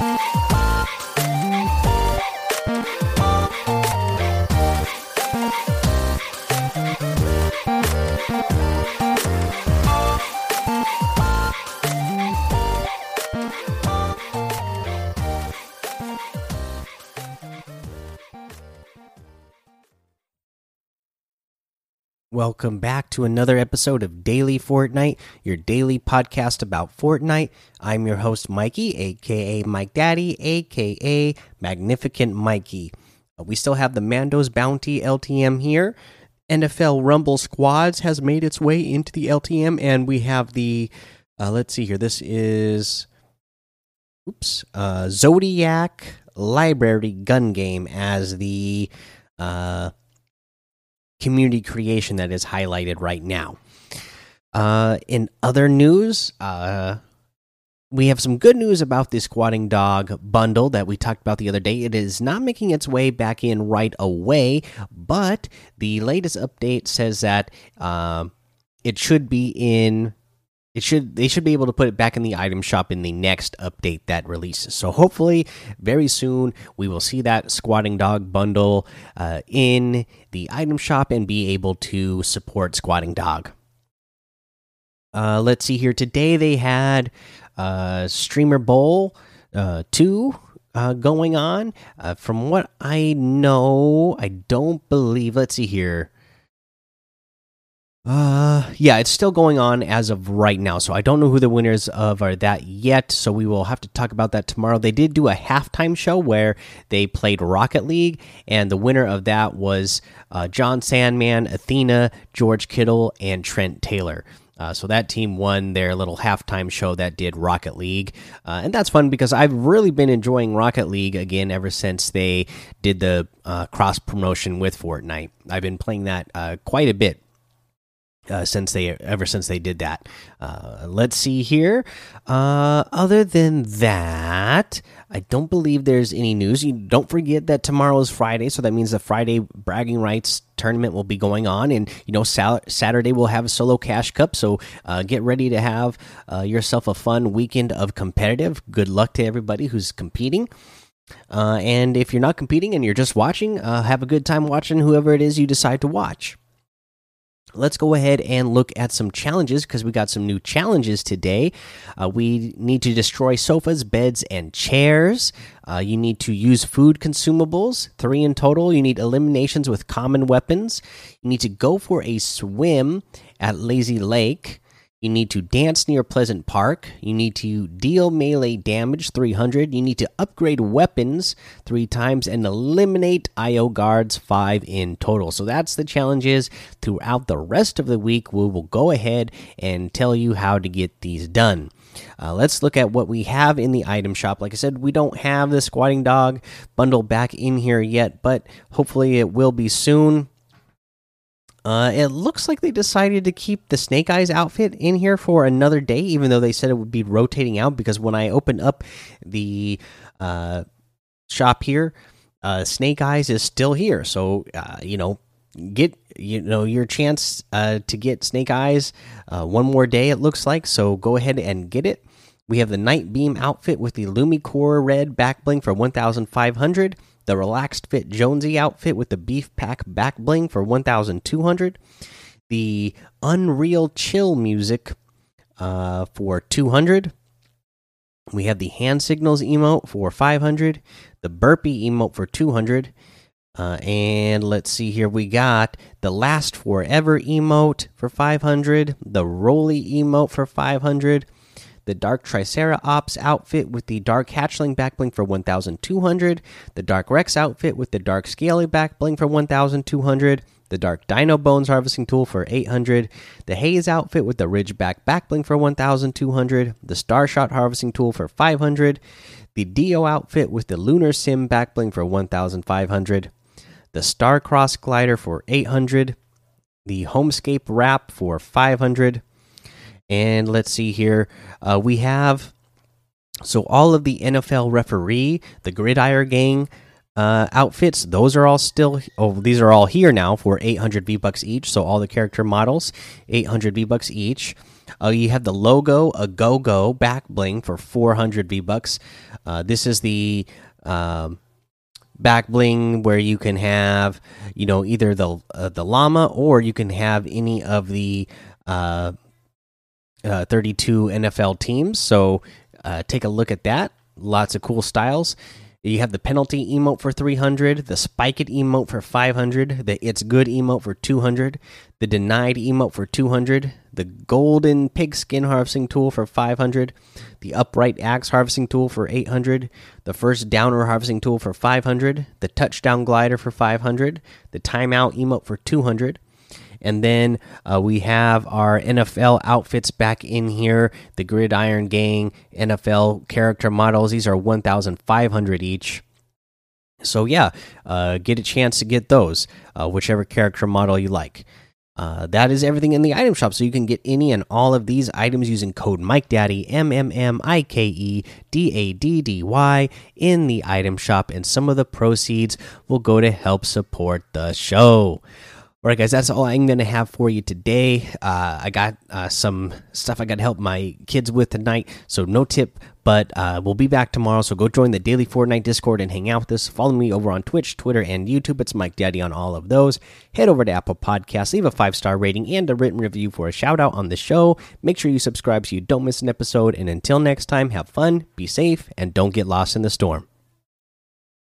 Bye. Welcome back to another episode of Daily Fortnite, your daily podcast about Fortnite. I'm your host, Mikey, aka Mike Daddy, aka Magnificent Mikey. Uh, we still have the Mando's Bounty LTM here. NFL Rumble Squads has made its way into the LTM, and we have the, uh, let's see here, this is, oops, uh, Zodiac Library Gun Game as the, uh, community creation that is highlighted right now. Uh, in other news, uh, we have some good news about the squatting dog bundle that we talked about the other day. It is not making its way back in right away, but the latest update says that uh, it should be in it should they should be able to put it back in the item shop in the next update that releases. So hopefully very soon we will see that squatting dog bundle uh, in the item shop and be able to support squatting dog. Uh, let's see here. Today they had uh, streamer bowl uh, 2 uh, going on. Uh, from what i know i don't believe let's see here. Uh, yeah, it's still going on as of right now. So I don't know who the winners of are that yet. So we will have to talk about that tomorrow. They did do a halftime show where they played Rocket League, and the winner of that was uh, John Sandman, Athena, George Kittle, and Trent Taylor. Uh, so that team won their little halftime show that did Rocket League, uh, and that's fun because I've really been enjoying Rocket League again ever since they did the uh, cross promotion with Fortnite. I've been playing that uh, quite a bit uh, since they ever since they did that. Uh, let's see here. Uh, other than that, I don't believe there's any news. You don't forget that tomorrow is Friday, so that means the Friday bragging rights tournament will be going on, and you know Saturday we'll have a solo cash cup. So uh, get ready to have uh, yourself a fun weekend of competitive. Good luck to everybody who's competing. And if you're not competing and you're just watching, have a good time watching whoever it is you decide to watch let's go ahead and look at some challenges because we got some new challenges today. Uh, we need to destroy sofas, beds, and chairs. Uh, you need to use food consumables, three in total. You need eliminations with common weapons. You need to go for a swim at Lazy Lake. You need to dance near Pleasant Park. You need to deal melee damage 300. You need to upgrade weapons three times and eliminate IO guards five in total. So that's the challenges throughout the rest of the week. We will go ahead and tell you how to get these done. Uh, let's look at what we have in the item shop. Like I said, we don't have the squatting dog bundle back in here yet, but hopefully it will be soon. Uh, it looks like they decided to keep the Snake Eyes outfit in here for another day, even though they said it would be rotating out. Because when I opened up the uh, shop here, uh, Snake Eyes is still here. So uh, you know, get you know your chance uh, to get Snake Eyes uh, one more day. It looks like so. Go ahead and get it. We have the Night Beam outfit with the Lumicore red back bling for one thousand five hundred the relaxed fit Jonesy outfit with the beef pack back bling for 1200 the unreal chill music uh, for 200 we have the hand signals emote for 500 the burpee emote for 200 uh, and let's see here we got the last forever emote for 500 the roly emote for 500 the Dark Triceratops outfit with the Dark Hatchling backbling for 1200, the Dark Rex outfit with the Dark Scaly backbling for 1200, the Dark Dino Bones harvesting tool for 800, the Haze outfit with the Ridgeback backbling for 1200, the Starshot harvesting tool for 500, the Dio outfit with the Lunar Sim backbling for 1500, the Starcross glider for 800, the Homescape wrap for 500, and let's see here. Uh, we have so all of the NFL referee, the Gridiron Gang uh, outfits, those are all still. Oh, these are all here now for 800 V bucks each. So all the character models, 800 V bucks each. Uh, you have the logo, a go go back bling for 400 V bucks. Uh, this is the um, back bling where you can have, you know, either the uh, the llama or you can have any of the uh, uh, 32 NFL teams. So uh, take a look at that. Lots of cool styles. You have the penalty emote for 300, the spike it emote for 500, the it's good emote for 200, the denied emote for 200, the golden pigskin harvesting tool for 500, the upright axe harvesting tool for 800, the first downer harvesting tool for 500, the touchdown glider for 500, the timeout emote for 200 and then uh, we have our NFL outfits back in here the Gridiron Gang NFL character models. These are 1,500 each. So, yeah, uh, get a chance to get those, uh, whichever character model you like. Uh, that is everything in the item shop. So you can get any and all of these items using code MikeDaddy M M M I K E D A D D Y in the item shop, and some of the proceeds will go to help support the show. All right, guys, that's all I'm going to have for you today. Uh, I got uh, some stuff I got to help my kids with tonight, so no tip, but uh, we'll be back tomorrow. So go join the daily Fortnite Discord and hang out with us. Follow me over on Twitch, Twitter, and YouTube. It's Mike Daddy on all of those. Head over to Apple Podcasts, leave a five star rating and a written review for a shout out on the show. Make sure you subscribe so you don't miss an episode. And until next time, have fun, be safe, and don't get lost in the storm.